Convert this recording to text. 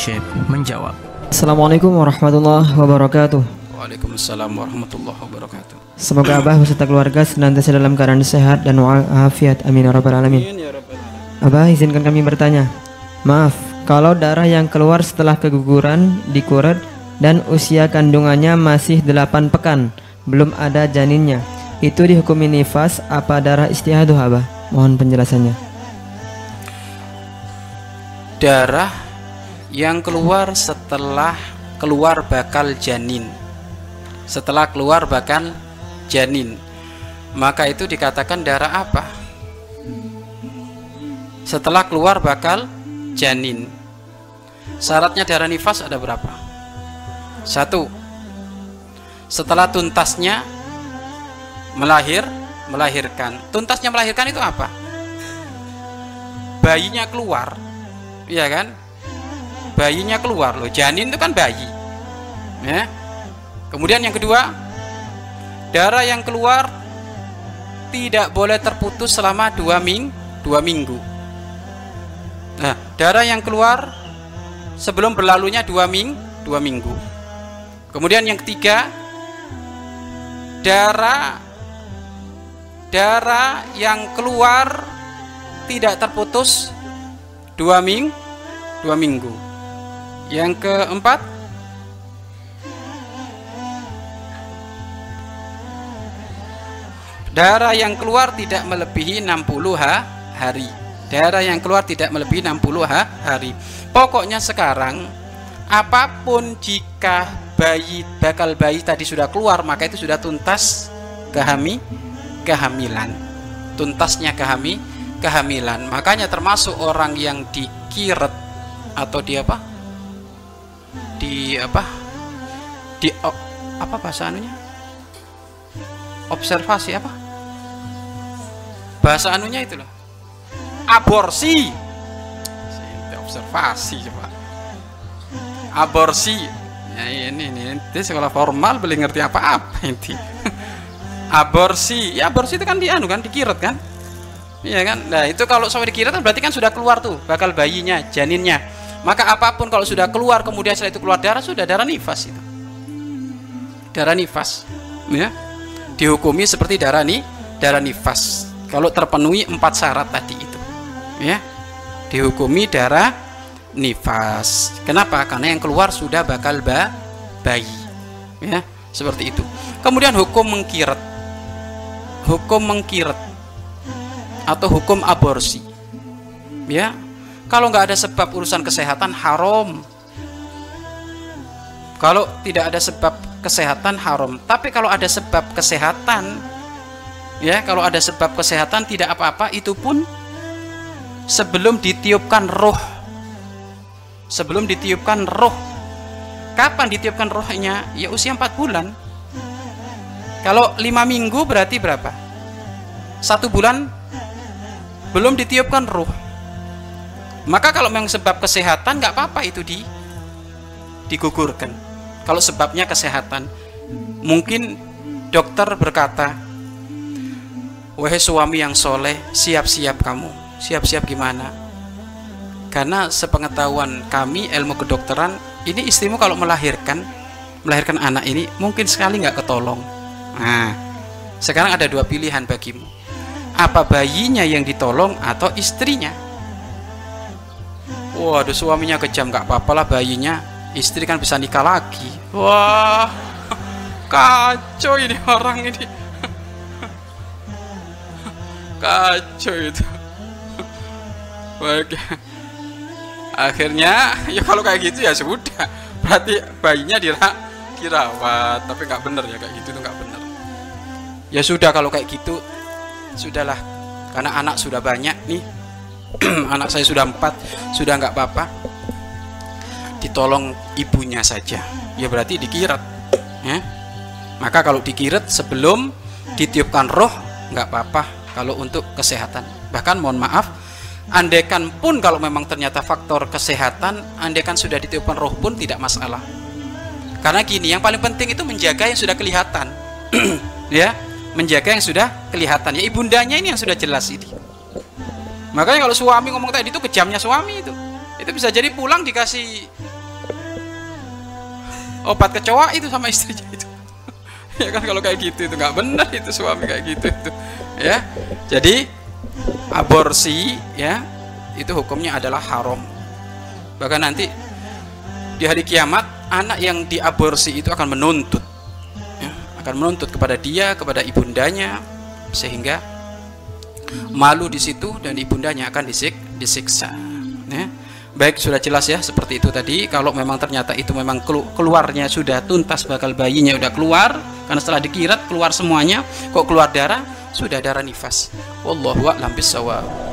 Syekh menjawab. Assalamualaikum warahmatullahi wabarakatuh. Waalaikumsalam warahmatullahi wabarakatuh. Semoga Abah beserta keluarga senantiasa dalam keadaan sehat dan walafiat. Amin ya rabbal alamin. ya Abah izinkan kami bertanya. Maaf, kalau darah yang keluar setelah keguguran dikuret dan usia kandungannya masih 8 pekan, belum ada janinnya. Itu dihukumi nifas apa darah istihadah Abah? Mohon penjelasannya. Darah yang keluar setelah keluar bakal janin. Setelah keluar bakal janin. Maka itu dikatakan darah apa? Setelah keluar bakal janin. Syaratnya darah nifas ada berapa? Satu. Setelah tuntasnya melahir, melahirkan. Tuntasnya melahirkan itu apa? Bayinya keluar, iya kan? Bayinya keluar loh. Janin itu kan bayi, ya. Kemudian yang kedua, darah yang keluar tidak boleh terputus selama dua ming dua minggu. Nah, darah yang keluar sebelum berlalunya dua ming dua minggu. Kemudian yang ketiga, darah darah yang keluar tidak terputus dua ming dua minggu. Yang keempat, darah yang keluar tidak melebihi 60 ha- hari. Darah yang keluar tidak melebihi 60 ha- hari. Pokoknya sekarang apa pun jika bayi bakal bayi tadi sudah keluar maka itu sudah tuntas kehami kehamilan tuntasnya kehami kehamilan makanya termasuk orang yang dikiret atau di apa di apa? Di apa bahasa anunya? Observasi apa? Bahasa anunya itu loh. Aborsi. Observasi coba. Aborsi. Ya ini ini ini sekolah formal boleh ngerti apa-apa inti aborsi. Ya aborsi itu kan dianu kan dikiret kan? Iya kan? Nah itu kalau sampai dikiret kan berarti kan sudah keluar tuh bakal bayinya janinnya maka apa pun kalau sudah keluar kemudian setelah itu keluar darah sudah darah nifas itu. Darah nifas ya. Dihukumi seperti darah nih darah nifas. Kalau terpenuhi empat syarat tadi itu ya. Dihukumi darah nifas. Kenapa? Karena yang keluar sudah bakal ba bayi ya. Seperti itu. Kemudian hukum mengkiret hukum mengkiret atau hukum aborsi ya kalau nggak ada sebab urusan kesehatan haram. Kalau tidak ada sebab kesehatan haram. Tapi kalau ada sebab kesehatan ya kalau ada sebab kesehatan tidak apa-apa itu pun sebelum ditiupkan roh. Sebelum ditiupkan roh. Kapan ditiupkan rohnya? Ya usia 4 bulan. Kalau lima minggu berarti berapa? Satu bulan belum ditiupkan roh maka kalau memang sebab kesehatan nggak apa-apa itu di digugurkan. Kalau sebabnya kesehatan mungkin dokter berkata wahai suami yang soleh siap-siap kamu. Siap-siap gimana? Karena sepengetahuan kami ilmu kedokteran ini istrimu kalau melahirkan melahirkan anak ini mungkin sekali nggak ketolong. Nah sekarang ada dua pilihan bagimu. Apa bayinya yang ditolong atau istrinya waduh suaminya kejam nggak apa-apa lah bayinya. Istri kan bisa nikah lagi. Wah kacau ini orang ini. Kacau itu. Baik. Akhirnya ya kalau kayak gitu ya sudah. Berarti bayinya dira dirawat. Tapi nggak bener ya kayak gitu tuh nggak bener. Ya sudah kalau kayak gitu. Sudahlah. Karena anak sudah banyak nih anak saya sudah empat sudah nggak apa-apa. Ditolong ibunya saja. Ya berarti dikiret ya. Maka kalau dikiret sebelum ditiupkan roh nggak apa-apa kalau untuk kesehatan. Bahkan mohon maaf andaikan pun kalau memang ternyata faktor kesehatan andaikan sudah ditiupkan roh pun tidak masalah. Karena gini yang paling penting itu menjaga yang sudah kelihatan. Ya menjaga yang sudah kelihatan. Ya ibundanya ini yang sudah jelas ini makanya kalau suami ngomong tadi itu kejamnya suami itu. Itu bisa jadi pulang dikasih obat kecoa itu sama istrinya itu. Ya kan kalau kayak gitu itu nggak benar itu suami kayak gitu itu. Ya jadi aborsi ya itu hukumnya adalah haram. Bahkan nanti di hari kiamat anak yang diaborsi itu akan menuntut ya, akan menuntut kepada dia kepada ibundanya sehingga malu di situ dan ibundanya akan disik, disiksa. Ya. baik sudah jelas ya seperti itu tadi. Kalau memang ternyata itu memang keluarnya sudah tuntas bakal bayinya udah keluar karena setelah dikirat keluar semuanya kok keluar darah sudah darah nifas. Wallahu a'lam bissawab